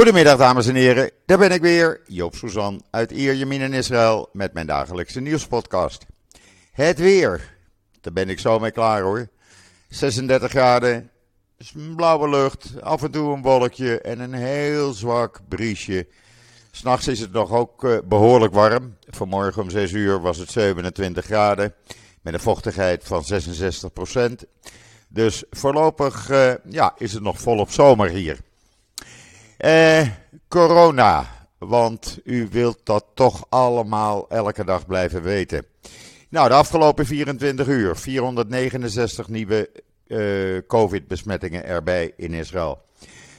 Goedemiddag dames en heren, daar ben ik weer, Joop Suzan uit Ierjemien in Israël met mijn dagelijkse nieuwspodcast. Het weer, daar ben ik zo mee klaar hoor. 36 graden, blauwe lucht, af en toe een wolkje en een heel zwak briesje. S'nachts is het nog ook eh, behoorlijk warm. Vanmorgen om 6 uur was het 27 graden met een vochtigheid van 66%. Dus voorlopig uh, ja, is het nog volop zomer hier. Eh, corona, want u wilt dat toch allemaal elke dag blijven weten. Nou, de afgelopen 24 uur 469 nieuwe uh, COVID-besmettingen erbij in Israël.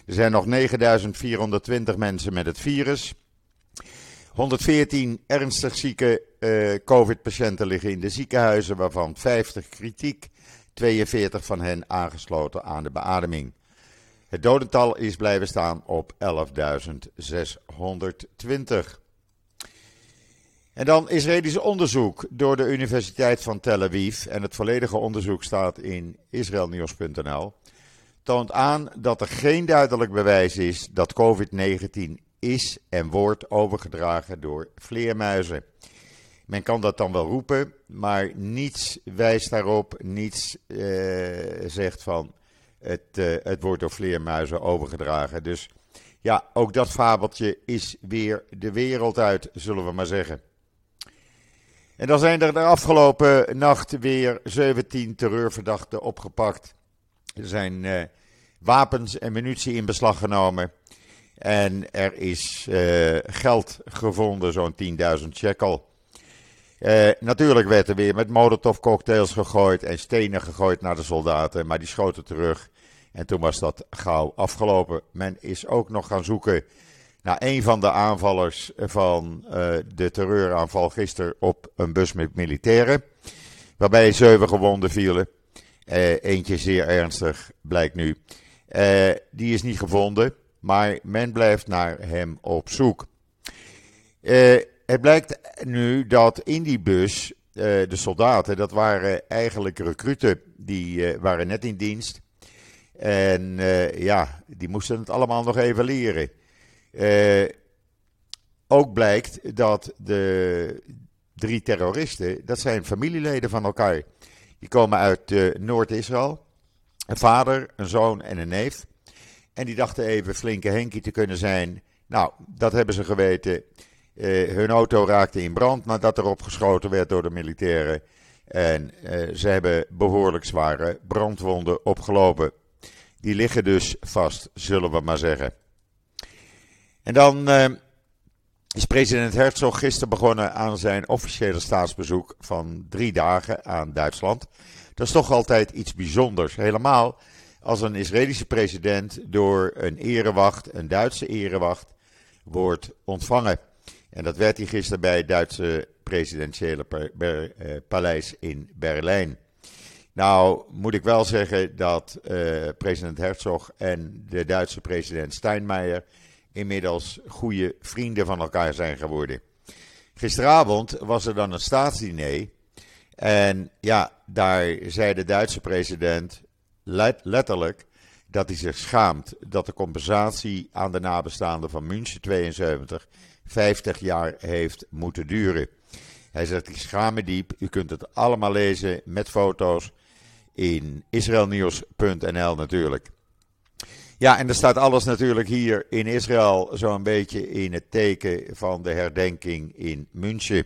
Er zijn nog 9420 mensen met het virus. 114 ernstig zieke uh, COVID-patiënten liggen in de ziekenhuizen, waarvan 50 kritiek, 42 van hen aangesloten aan de beademing. Het dodental is blijven staan op 11.620. En dan Israëlisch onderzoek door de Universiteit van Tel Aviv. En het volledige onderzoek staat in israelnieuws.nl. Toont aan dat er geen duidelijk bewijs is dat COVID-19 is en wordt overgedragen door vleermuizen. Men kan dat dan wel roepen, maar niets wijst daarop, niets eh, zegt van het, uh, het wordt door vleermuizen overgedragen. Dus ja, ook dat fabeltje is weer de wereld uit, zullen we maar zeggen. En dan zijn er de afgelopen nacht weer 17 terreurverdachten opgepakt. Er zijn uh, wapens en munitie in beslag genomen. En er is uh, geld gevonden, zo'n 10.000 shekel. Natuurlijk werd er weer met molotovcocktails gegooid en stenen gegooid naar de soldaten, maar die schoten terug. En toen was dat gauw afgelopen. Men is ook nog gaan zoeken naar een van de aanvallers van uh, de terreuraanval gisteren op een bus met militairen. Waarbij zeven gewonden vielen. Uh, eentje zeer ernstig, blijkt nu. Uh, die is niet gevonden, maar men blijft naar hem op zoek. het blijkt nu dat in die bus de soldaten, dat waren eigenlijk recruten, die waren net in dienst. En uh, ja, die moesten het allemaal nog even leren. Uh, ook blijkt dat de drie terroristen, dat zijn familieleden van elkaar. Die komen uit uh, Noord-Israël. Een vader, een zoon en een neef. En die dachten even flinke Henkie te kunnen zijn. Nou, dat hebben ze geweten. hun auto raakte in brand nadat erop geschoten werd door de militairen. En ze hebben behoorlijk zware brandwonden opgelopen. Die liggen dus vast, zullen we maar zeggen. En dan uh, is president Herzog gisteren begonnen aan zijn officiële staatsbezoek van drie dagen aan Duitsland. Dat is toch altijd iets bijzonders. Helemaal als een Israëlische president door een erewacht, een Duitse erewacht, wordt ontvangen. En dat werd hij gisteren bij het Duitse presidentiële eh, paleis in Berlijn. Nou, moet ik wel zeggen dat uh, president Herzog en de Duitse president Steinmeier inmiddels goede vrienden van elkaar zijn geworden. Gisteravond was er dan een staatsdiner. En ja, daar zei de Duitse president letterlijk dat hij zich schaamt dat de compensatie aan de nabestaanden van München 72 50 jaar heeft moeten duren. Hij zegt, ik schaam me diep. U kunt het allemaal lezen met foto's in israelnieuws.nl natuurlijk. Ja, en er staat alles natuurlijk hier in Israël zo'n beetje in het teken van de herdenking in München.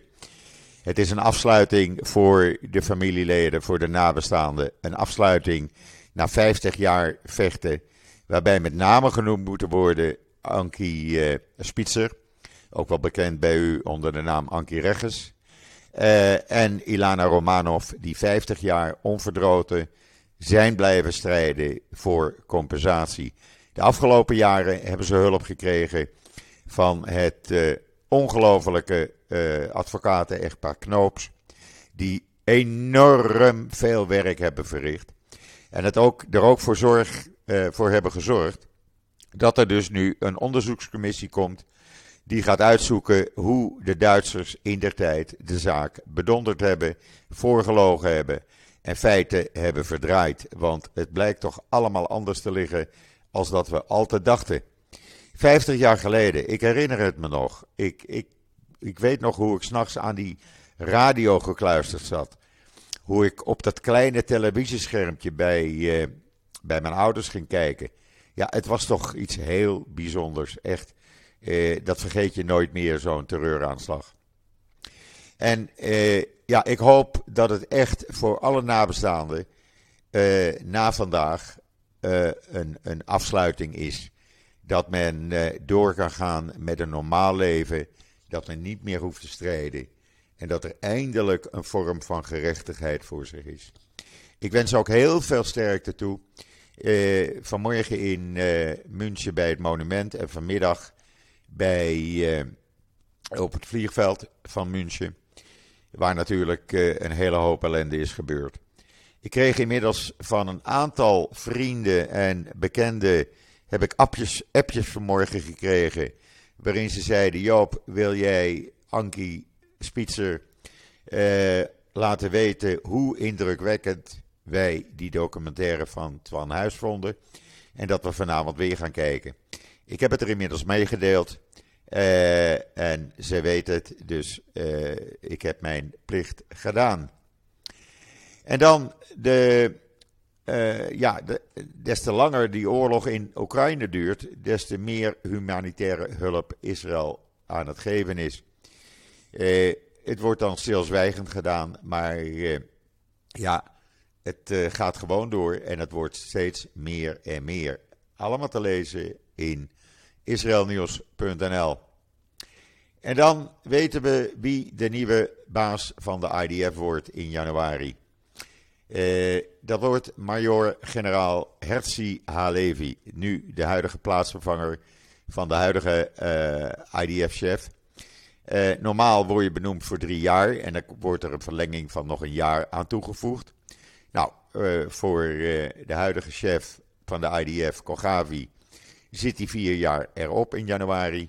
Het is een afsluiting voor de familieleden, voor de nabestaanden. Een afsluiting na 50 jaar vechten, waarbij met name genoemd moeten worden Ankie uh, Spitzer, ook wel bekend bij u onder de naam Ankie Regges. Uh, en Ilana Romanov, die 50 jaar onverdroten zijn blijven strijden voor compensatie. De afgelopen jaren hebben ze hulp gekregen van het uh, ongelofelijke uh, advocaten-echtpaar Knoops, die enorm veel werk hebben verricht. En het ook, er ook voor, zorg, voor hebben gezorgd dat er dus nu een onderzoekscommissie komt die gaat uitzoeken hoe de Duitsers in der tijd de zaak bedonderd hebben, voorgelogen hebben en feiten hebben verdraaid. Want het blijkt toch allemaal anders te liggen als dat we altijd dachten. 50 jaar geleden, ik herinner het me nog. Ik, ik, ik weet nog hoe ik s'nachts aan die radio gekluisterd zat. Hoe ik op dat kleine televisieschermpje bij, uh, bij mijn ouders ging kijken. Ja, het was toch iets heel bijzonders. Echt, uh, dat vergeet je nooit meer, zo'n terreuraanslag. En uh, ja, ik hoop dat het echt voor alle nabestaanden na vandaag een, een afsluiting is. Dat men door kan gaan met een normaal leven. Dat men niet meer hoeft te strijden. En dat er eindelijk een vorm van gerechtigheid voor zich is. Ik wens ook heel veel sterkte toe. Vanmorgen in München bij het monument en vanmiddag bij, uh, op het vliegveld van München. Waar natuurlijk een hele hoop ellende is gebeurd. Ik kreeg inmiddels van een aantal vrienden en bekenden heb ik appjes, appjes vanmorgen gekregen. Waarin ze zeiden: Joop, wil jij Ankie Spitzer uh, laten weten hoe indrukwekkend wij die documentaire van Twan Huis vonden. En dat we vanavond weer gaan kijken. Ik heb het er inmiddels meegedeeld. Uh, en ze weet het, dus uh, ik heb mijn plicht gedaan. En dan de. Uh, ja, de, des te langer die oorlog in Oekraïne duurt, des te meer humanitaire hulp Israël aan het geven is. Het wordt dan stilzwijgend gedaan, maar ja, het gaat gewoon door en het wordt steeds meer en meer. Allemaal te lezen in israelnieuws.nl. En dan weten we wie de nieuwe baas van de IDF wordt in januari. Uh, dat wordt major-generaal Herzi Halevi, nu de huidige plaatsvervanger van de huidige IDF-chef. Uh, normaal word je benoemd voor drie jaar en dan wordt er een verlenging van nog een jaar aan toegevoegd. Nou, voor de huidige chef van de IDF, Kogavi, zit hij vier jaar erop in januari.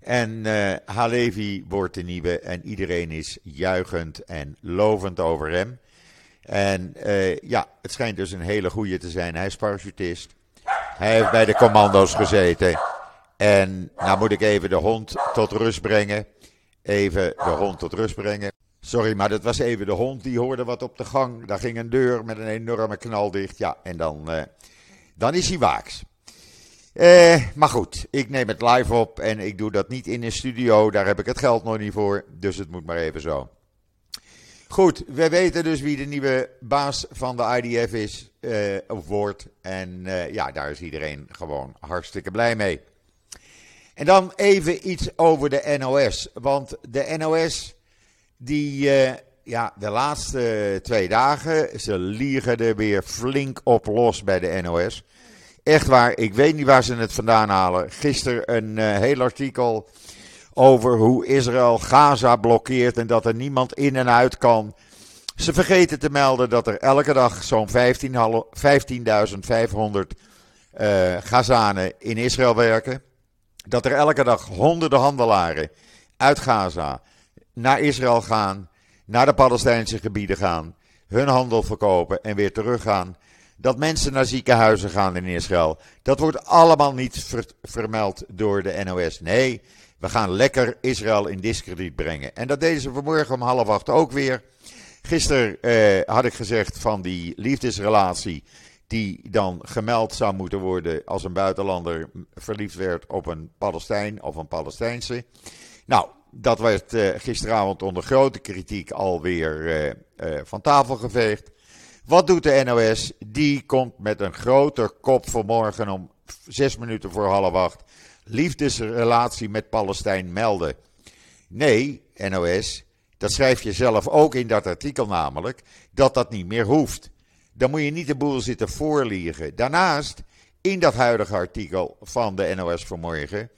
En Halevi wordt de nieuwe en iedereen is juichend en lovend over hem. En ja, het schijnt dus een hele goede te zijn. Hij is parachutist. Hij heeft bij de commando's gezeten. En nou moet ik even de hond tot rust brengen. Even de hond tot rust brengen. Sorry, maar dat was even de hond. Die hoorde wat op de gang. Daar ging een deur met een enorme knal dicht. Ja, en dan, uh, dan is hij waaks. Uh, maar goed, ik neem het live op en ik doe dat niet in een studio. Daar heb ik het geld nog niet voor. Dus het moet maar even zo. Goed, we weten dus wie de nieuwe baas van de IDF is, uh, of wordt. En ja, daar is iedereen gewoon hartstikke blij mee. En dan even iets over de NOS. Want de NOS, die, ja, de laatste twee dagen, ze liegen er weer flink op los bij de NOS. Echt waar, ik weet niet waar ze het vandaan halen. Gisteren een uh, heel artikel over hoe Israël Gaza blokkeert en dat er niemand in en uit kan. Ze vergeten te melden dat er elke dag zo'n 15.500 uh, Gazanen in Israël werken dat er elke dag honderden handelaren uit Gaza naar Israël gaan, naar de Palestijnse gebieden gaan, hun handel verkopen en weer teruggaan. Dat mensen naar ziekenhuizen gaan in Israël. Dat wordt allemaal niet vermeld door de NOS. Nee, we gaan lekker Israël in discrediet brengen. En dat deden ze vanmorgen om half acht ook weer. Gisteren eh, had ik gezegd van die liefdesrelatie die dan gemeld zou moeten worden als een buitenlander verliefd werd op een Palestijn of een Palestijnse. Nou, dat werd uh, gisteravond onder grote kritiek alweer uh, uh, van tafel geveegd. Wat doet de NOS? Die komt met een groter kop vanmorgen om zes minuten voor half acht. Liefdesrelatie met Palestijn melden. Nee, NOS, dat schrijf je zelf ook in dat artikel namelijk, dat dat niet meer hoeft dan moet je niet de boel zitten voorliegen. Daarnaast, in dat huidige artikel van de NOS vanmorgen,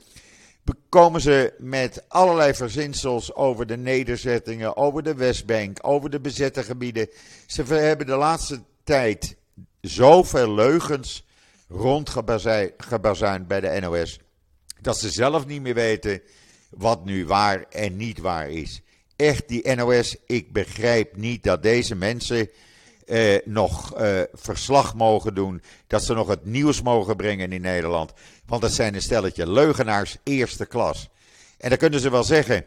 komen ze met allerlei verzinsels over de nederzettingen, over de Westbank, over de bezette gebieden. Ze hebben de laatste tijd zoveel leugens rondgebazuind bij de NOS, dat ze zelf niet meer weten wat nu waar en niet waar is. Echt, die NOS, ik begrijp niet dat deze mensen eh, nog eh, verslag mogen doen. Dat ze nog het nieuws mogen brengen in Nederland. Want dat zijn een stelletje leugenaars eerste klas. En dan kunnen ze wel zeggen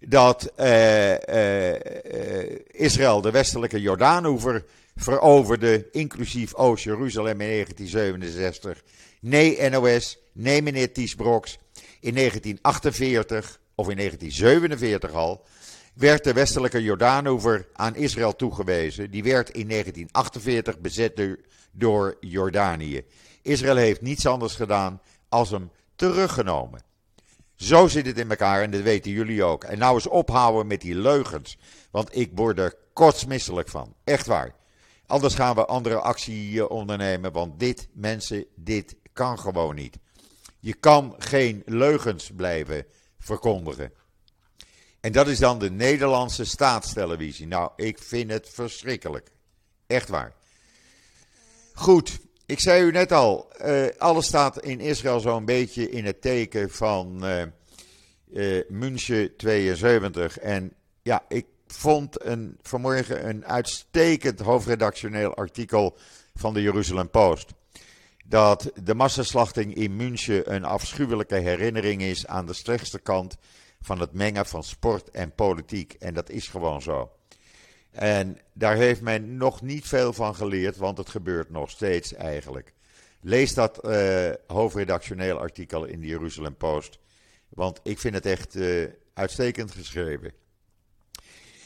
dat eh, eh, Israël de westelijke Jordaanoever veroverde, inclusief Oost-Jeruzalem in 1967. Nee, NOS, nee, meneer Ties Broks. In 1948, of in 1947 al, werd de westelijke Jordaanoever aan Israël toegewezen. Die werd in 1948 bezet door Jordanië. Israël heeft niets anders gedaan als hem teruggenomen. Zo zit het in elkaar en dat weten jullie ook. En nou eens ophouden met die leugens. Want ik word er kotsmisselijk van. Echt waar. Anders gaan we andere actie ondernemen. Want dit, mensen, dit kan gewoon niet. Je kan geen leugens blijven verkondigen. En dat is dan de Nederlandse staatstelevisie. Nou, ik vind het verschrikkelijk. Echt waar. Goed, ik zei u net al, uh, alles staat in Israël zo'n beetje in het teken van uh, München 72. En ja, ik vond een, vanmorgen een uitstekend hoofdredactioneel artikel van de Jeruzalem Post. Dat de massaslachting in München een afschuwelijke herinnering is aan de slechtste kant van het mengen van sport en politiek. En dat is gewoon zo. En daar heeft men nog niet veel van geleerd, want het gebeurt nog steeds eigenlijk. Lees dat uh, hoofdredactioneel artikel in de Jeruzalem Post, want ik vind het echt uh, uitstekend geschreven.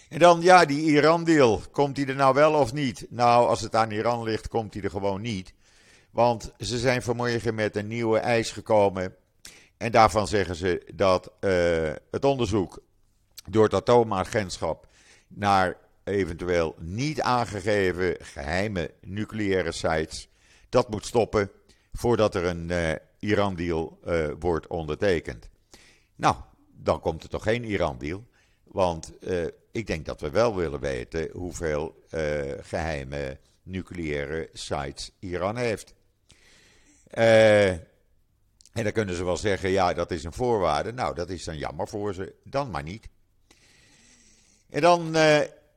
En dan, ja, die Iran-deal, komt die er nou wel of niet? Nou, als het aan Iran ligt, komt die er gewoon niet. Want ze zijn vanmorgen met een nieuwe eis gekomen. En daarvan zeggen ze dat uh, het onderzoek door het atoomagentschap naar eventueel niet aangegeven geheime nucleaire sites, dat moet stoppen voordat er een uh, Iran-deal uh, wordt ondertekend. Nou, dan komt er toch geen Iran-deal. Want ik denk dat we wel willen weten hoeveel geheime nucleaire sites Iran heeft. En dan kunnen ze wel zeggen, ja, dat is een voorwaarde. Nou, dat is dan jammer voor ze. Dan maar niet. En dan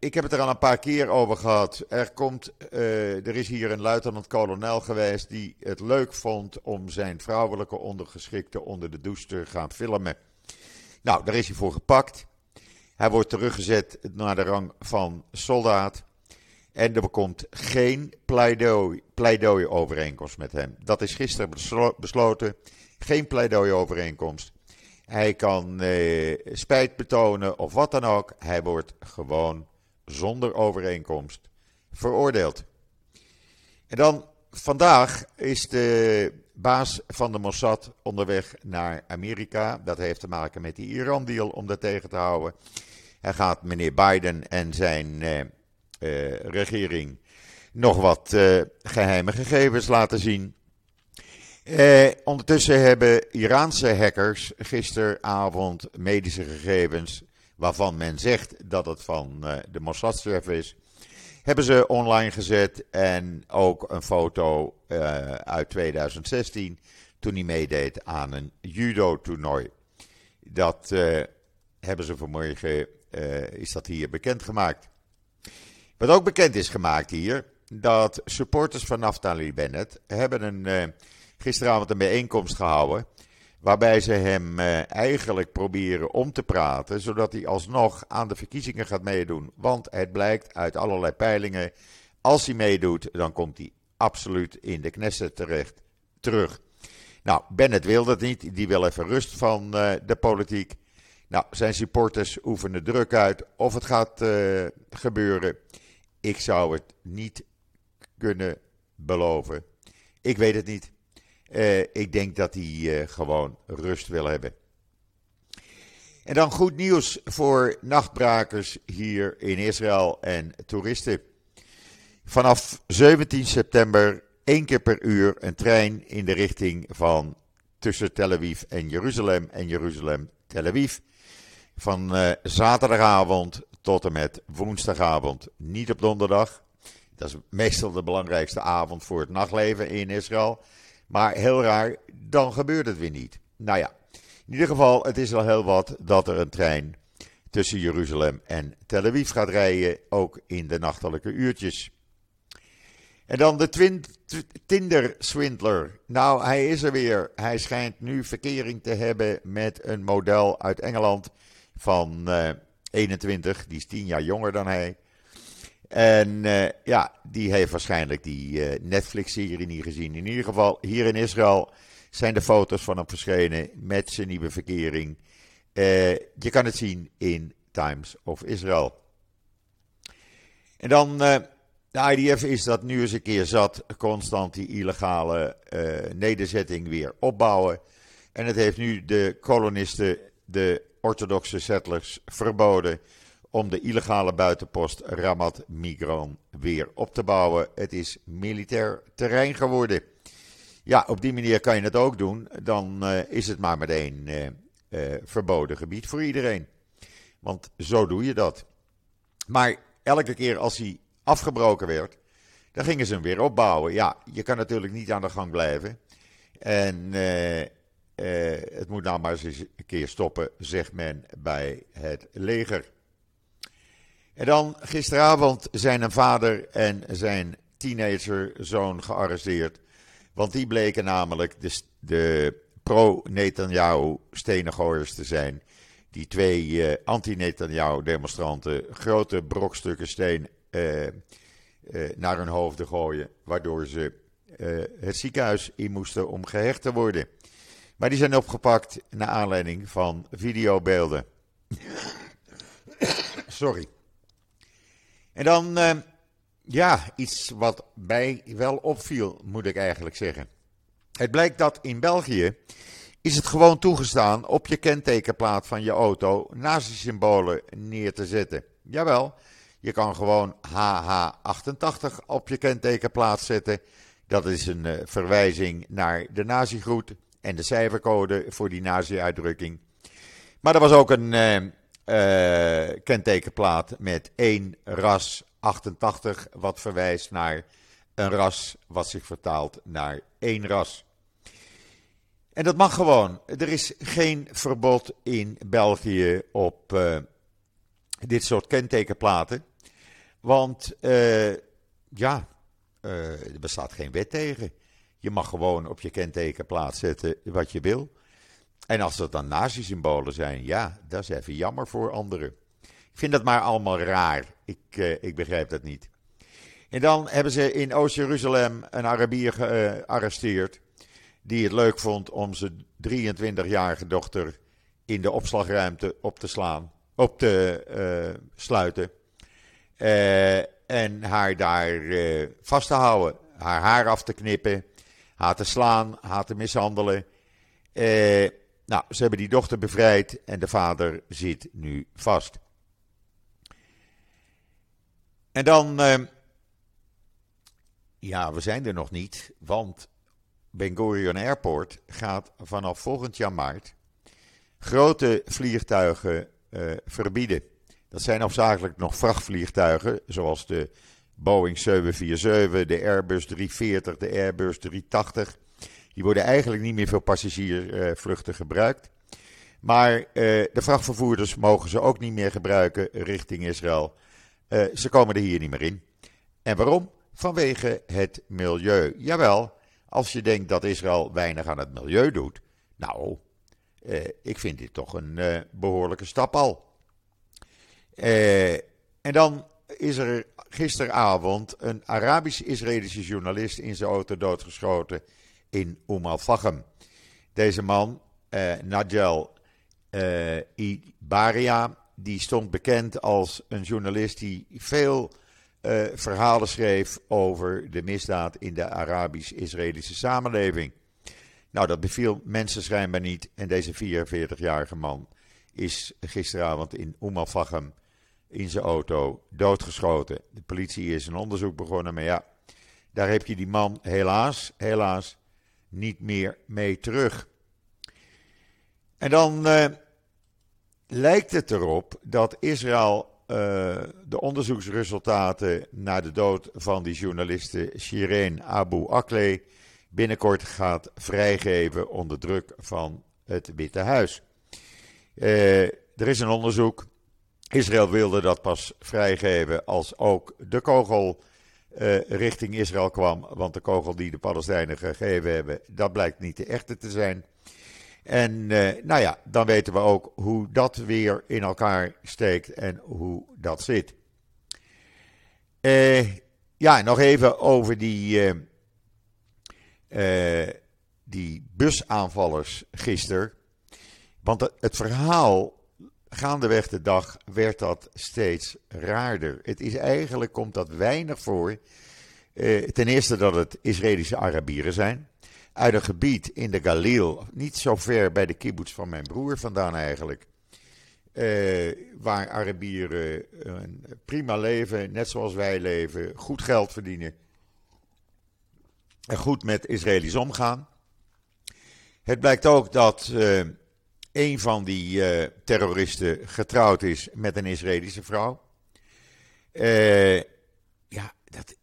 ik heb het er al een paar keer over gehad. Er, komt, uh, er is hier een luitenant-kolonel geweest die het leuk vond om zijn vrouwelijke ondergeschikte onder de douche te gaan filmen. Nou, daar is hij voor gepakt. Hij wordt teruggezet naar de rang van soldaat. En er komt geen pleidooi, pleidooi-overeenkomst met hem. Dat is gisteren besloten. Geen pleidooi-overeenkomst. Hij kan eh, spijt betonen of wat dan ook. Hij wordt gewoon zonder overeenkomst veroordeeld. En dan vandaag is de baas van de Mossad onderweg naar Amerika. Dat heeft te maken met die Iran-deal om dat tegen te houden. Hij gaat meneer Biden en zijn eh, eh, regering nog wat eh, geheime gegevens laten zien. Eh, ondertussen hebben Iraanse hackers gisteravond medische gegevens waarvan men zegt dat het van uh, de mossad is, hebben ze online gezet. En ook een foto uh, uit 2016, toen hij meedeed aan een judo-toernooi. Dat uh, hebben ze vanmorgen, is dat hier bekendgemaakt. Wat ook bekend is gemaakt hier, dat supporters van Naftali Bennett hebben een, gisteravond een bijeenkomst gehouden Waarbij ze hem eh, eigenlijk proberen om te praten, zodat hij alsnog aan de verkiezingen gaat meedoen. Want het blijkt uit allerlei peilingen, als hij meedoet, dan komt hij absoluut in de Knesset terecht, terug. Nou, Bennett wil dat niet, die wil even rust van uh, de politiek. Nou, zijn supporters oefenen druk uit of het gaat uh, gebeuren. Ik zou het niet kunnen beloven. Ik weet het niet. Uh, ik denk dat hij uh, gewoon rust wil hebben. En dan goed nieuws voor nachtbrakers hier in Israël en toeristen. Vanaf 17 september één keer per uur een trein in de richting van tussen Tel Aviv en Jeruzalem en Jeruzalem Tel Aviv. Van uh, zaterdagavond tot en met woensdagavond, niet op donderdag. Dat is meestal de belangrijkste avond voor het nachtleven in Israël. Maar heel raar, dan gebeurt het weer niet. Nou ja, in ieder geval, het is al heel wat dat er een trein tussen Jeruzalem en Tel Aviv gaat rijden, ook in de nachtelijke uurtjes. En dan de Tinder-swindler. Nou, hij is er weer. Hij schijnt nu verkering te hebben met een model uit Engeland van 21. Die is 10 jaar jonger dan hij. En uh, ja, die heeft waarschijnlijk die uh, Netflix-serie niet gezien. In ieder geval, hier in Israël zijn de foto's van hem verschenen met zijn nieuwe verkering. Uh, je kan het zien in Times of Israel. En dan, de IDF is dat nu eens een keer zat, constant die illegale nederzetting weer opbouwen. En het heeft nu de kolonisten, de orthodoxe settlers, verboden om de illegale buitenpost Ramat Migran weer op te bouwen. Het is militair terrein geworden. Ja, op die manier kan je het ook doen. Dan uh, is het maar meteen uh, uh, verboden gebied voor iedereen. Want zo doe je dat. Maar elke keer als hij afgebroken werd, dan gingen ze hem weer opbouwen. Ja, je kan natuurlijk niet aan de gang blijven. En het moet nou maar eens een keer stoppen, zegt men bij het leger. En dan gisteravond zijn een vader en zijn teenagerzoon gearresteerd. Want die bleken namelijk de, de pro-Netanyahu stenengooiers te zijn. Die twee uh, anti-Netanyahu demonstranten grote brokstukken steen uh, uh, naar hun hoofden gooien. Waardoor ze het ziekenhuis in moesten om gehecht te worden. Maar die zijn opgepakt naar aanleiding van videobeelden. Sorry. En dan, uh, ja, iets wat mij wel opviel, moet ik eigenlijk zeggen. Het blijkt dat in België is het gewoon toegestaan op je kentekenplaat van je auto nazi-symbolen neer te zetten. Jawel, je kan gewoon HH88 op je kentekenplaat zetten. Dat is een uh, verwijzing naar de nazi-groet en de cijfercode voor die nazi-uitdrukking. Maar er was ook een, uh, uh, kentekenplaat met één ras 88, wat verwijst naar een ras wat zich vertaalt naar één ras. En dat mag gewoon. Er is geen verbod in België op uh, dit soort kentekenplaten. Want uh, ja, er bestaat geen wet tegen. Je mag gewoon op je kentekenplaat zetten wat je wil. En als dat dan nazi-symbolen zijn, ja, dat is even jammer voor anderen. Ik vind dat maar allemaal raar. Ik, uh, ik begrijp dat niet. En dan hebben ze in Oost-Jeruzalem een Arabier gearresteerd. Die het leuk vond om zijn 23-jarige dochter in de opslagruimte op te slaan, op te uh, sluiten. En haar daar vast te houden. Haar haar af te knippen. Haar te slaan, haar te mishandelen. Nou, ze hebben die dochter bevrijd en de vader zit nu vast. En dan, uh, ja, we zijn er nog niet, want Ben Gurion Airport gaat vanaf volgend jaar maart grote vliegtuigen uh, verbieden. Dat zijn hoofdzakelijk nog vrachtvliegtuigen, zoals de Boeing 747, de Airbus 340, de Airbus 380. Die worden eigenlijk niet meer voor passagiersvluchten gebruikt. Maar uh, de vrachtvervoerders mogen ze ook niet meer gebruiken richting Israël. Uh, ze komen er hier niet meer in. En waarom? Vanwege het milieu. Jawel, als je denkt dat Israël weinig aan het milieu doet. Nou, uh, ik vind dit toch een behoorlijke stap al. en dan is er gisteravond een Arabisch-Israëlische journalist in zijn auto doodgeschoten in Umm al Deze man, Najel uh, Ibaria, die stond bekend als een journalist die veel uh, verhalen schreef over de misdaad in de Arabisch-Israëlische samenleving. Nou, dat beviel mensen schijnbaar niet. En deze 44-jarige man is gisteravond in Umm al in zijn auto doodgeschoten. De politie is een onderzoek begonnen, maar ja, daar heb je die man helaas, helaas niet meer mee terug. En dan uh, lijkt het erop dat Israël uh, de onderzoeksresultaten naar de dood van die journaliste Shireen Abu Akleh binnenkort gaat vrijgeven onder druk van het Witte Huis. Uh, er is een onderzoek. Israël wilde dat pas vrijgeven als ook de kogel richting Israël kwam. Want de kogel die de Palestijnen gegeven hebben, dat blijkt niet de echte te zijn. En nou ja, dan weten we ook hoe dat weer in elkaar steekt en hoe dat zit. ja, nog even over die die busaanvallers gisteren. Want het verhaal, gaandeweg de dag, werd dat steeds raarder. Het is eigenlijk, komt dat weinig voor. Uh, ten eerste dat het Israëlische Arabieren zijn. Uit een gebied in de Galil, niet zo ver bij de kibbutz van mijn broer vandaan eigenlijk. Uh, waar Arabieren een prima leven, net zoals wij leven, goed geld verdienen en goed met Israëli's omgaan. Het blijkt ook dat uh, een van die uh, terroristen getrouwd is met een Israëlische vrouw. Uh, ja, dat,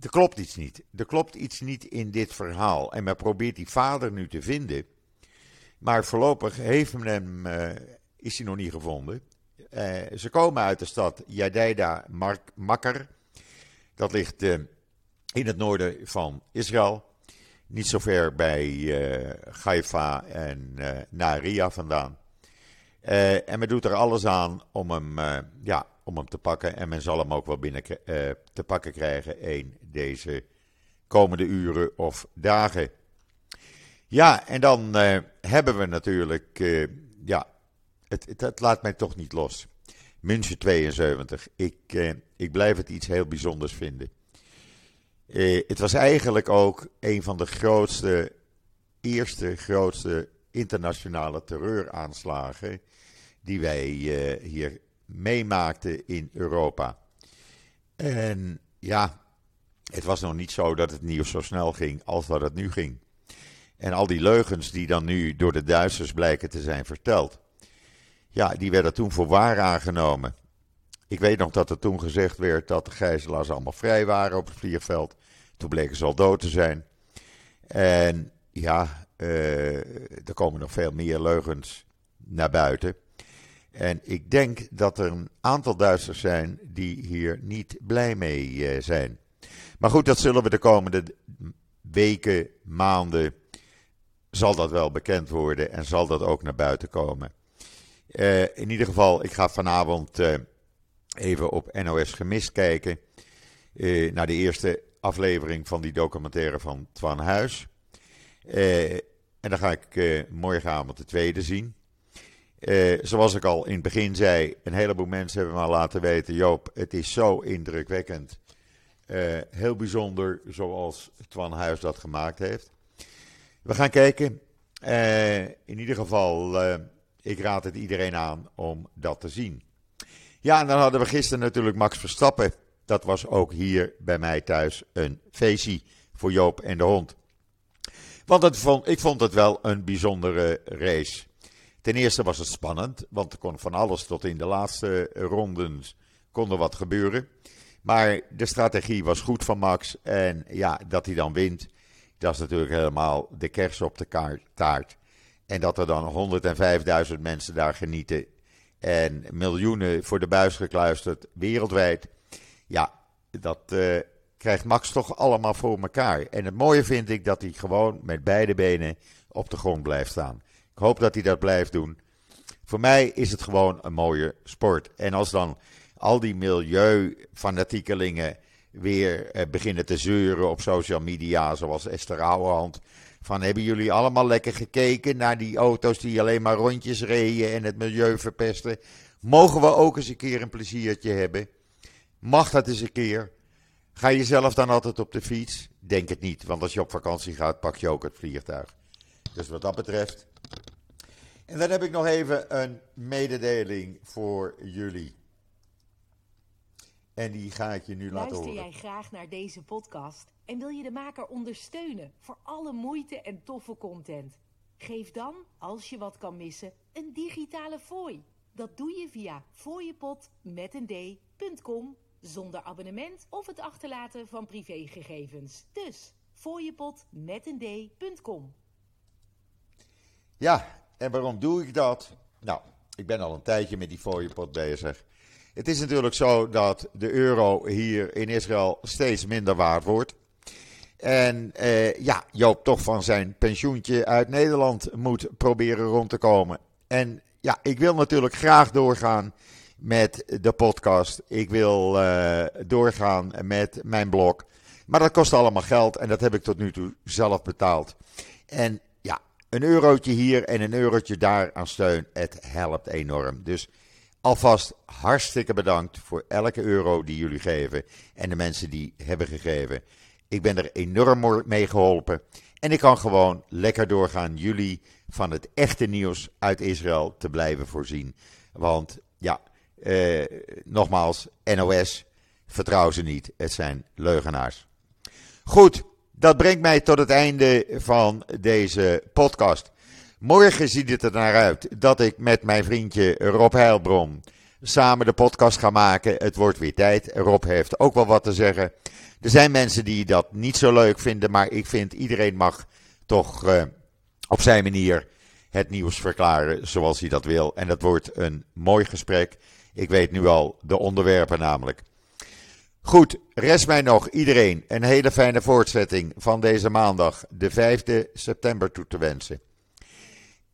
er klopt iets niet. Er klopt iets niet in dit verhaal. En men probeert die vader nu te vinden. Maar voorlopig heeft men hem, is hij nog niet gevonden. ze komen uit de stad Jadida Makkar. Dat ligt in het noorden van Israël. Niet zo ver bij uh, Haifa en uh, Naria vandaan. Uh, en men doet er alles aan om hem, ja, om hem te pakken. En men zal hem ook wel binnen te pakken krijgen een deze komende uren of dagen. Ja, en dan hebben we natuurlijk, ja, het, het, het, laat mij toch niet los. München 72. Ik, ik blijf het iets heel bijzonders vinden. Eh, het was eigenlijk ook een van de grootste, eerste grootste internationale terreuraanslagen die wij eh, hier meemaakten in Europa. En ja, het was nog niet zo dat het nieuws zo snel ging als dat het nu ging. En al die leugens die dan nu door de Duitsers blijken te zijn verteld, ja, die werden toen voor waar aangenomen. Ik weet nog dat er toen gezegd werd dat de gijzelaars allemaal vrij waren op het vliegveld. Toen bleken ze al dood te zijn. En ja, uh, er komen nog veel meer leugens naar buiten. En ik denk dat er een aantal Duitsers zijn die hier niet blij mee uh, zijn. Maar goed, dat zullen we de komende weken, maanden, zal dat wel bekend worden en zal dat ook naar buiten komen. Uh, in ieder geval, ik ga vanavond even op NOS Gemist kijken. naar de eerste aflevering van die documentaire van Twan Huis. Uh, en dan ga ik uh, morgenavond de tweede zien. Zoals ik al in het begin zei, een heleboel mensen hebben me laten weten: Joop, het is zo indrukwekkend. heel bijzonder zoals Twan Huis dat gemaakt heeft. We gaan kijken. in ieder geval, ik raad het iedereen aan om dat te zien. Ja, en dan hadden we gisteren natuurlijk Max Verstappen dat was ook hier bij mij thuis een feestje voor Joop en de hond. Want het vond, ik vond het wel een bijzondere race. Ten eerste was het spannend, want er kon van alles tot in de laatste ronden kon er wat gebeuren. Maar de strategie was goed van Max. En ja, dat hij dan wint, dat is natuurlijk helemaal de kers op de taart. En dat er dan 105.000 mensen daar genieten. En miljoenen voor de buis gekluisterd wereldwijd. Ja, dat uh, krijgt Max toch allemaal voor elkaar. En het mooie vind ik dat hij gewoon met beide benen op de grond blijft staan. Ik hoop dat hij dat blijft doen. Voor mij is het gewoon een mooie sport. En als dan al die milieufanatiekelingen weer uh, beginnen te zeuren op social media, zoals Esther Ouwehand. Van hebben jullie allemaal lekker gekeken naar die auto's die alleen maar rondjes reden en het milieu verpesten? Mogen we ook eens een keer een pleziertje hebben? Mag dat eens een keer? Ga je zelf dan altijd op de fiets? Denk het niet, want als je op vakantie gaat, pak je ook het vliegtuig. Dus wat dat betreft. En dan heb ik nog even een mededeling voor jullie. En die ga ik je nu laten horen. Luister jij graag naar deze podcast en wil je de maker ondersteunen voor alle moeite en toffe content? Geef dan, als je wat kan missen, een digitale fooi. Dat doe je via fooiepot met een d.com zonder abonnement of het achterlaten van privégegevens. Dus fooiepot met een d.com. Ja, en waarom doe ik dat? Nou, ik ben al een tijdje met die fooiepot bezig. Het is natuurlijk zo dat de euro hier in Israël steeds minder waard wordt. En eh, ja, Joop toch van zijn pensioentje uit Nederland moet proberen rond te komen. En ja, ik wil natuurlijk graag doorgaan met de podcast. Ik wil uh, doorgaan met mijn blog. Maar dat kost allemaal geld en dat heb ik tot nu toe zelf betaald. En ja, een eurotje hier en een eurotje daar aan steun, het helpt enorm. Dus alvast hartstikke bedankt voor elke euro die jullie geven en de mensen die hebben gegeven. Ik ben er enorm mee geholpen. En ik kan gewoon lekker doorgaan jullie van het echte nieuws uit Israël te blijven voorzien. Want ja, eh, nogmaals, NOS, vertrouw ze niet. Het zijn leugenaars. Goed, dat brengt mij tot het einde van deze podcast. Morgen ziet het er naar uit dat ik met mijn vriendje Rob Heilbron samen de podcast ga maken. Het wordt weer tijd. Rob heeft ook wel wat te zeggen. Er zijn mensen die dat niet zo leuk vinden, maar ik vind iedereen mag toch uh, op zijn manier het nieuws verklaren zoals hij dat wil. En dat wordt een mooi gesprek. Ik weet nu al de onderwerpen namelijk. Goed, rest mij nog iedereen een hele fijne voortzetting van deze maandag, de 5e september, toe te wensen.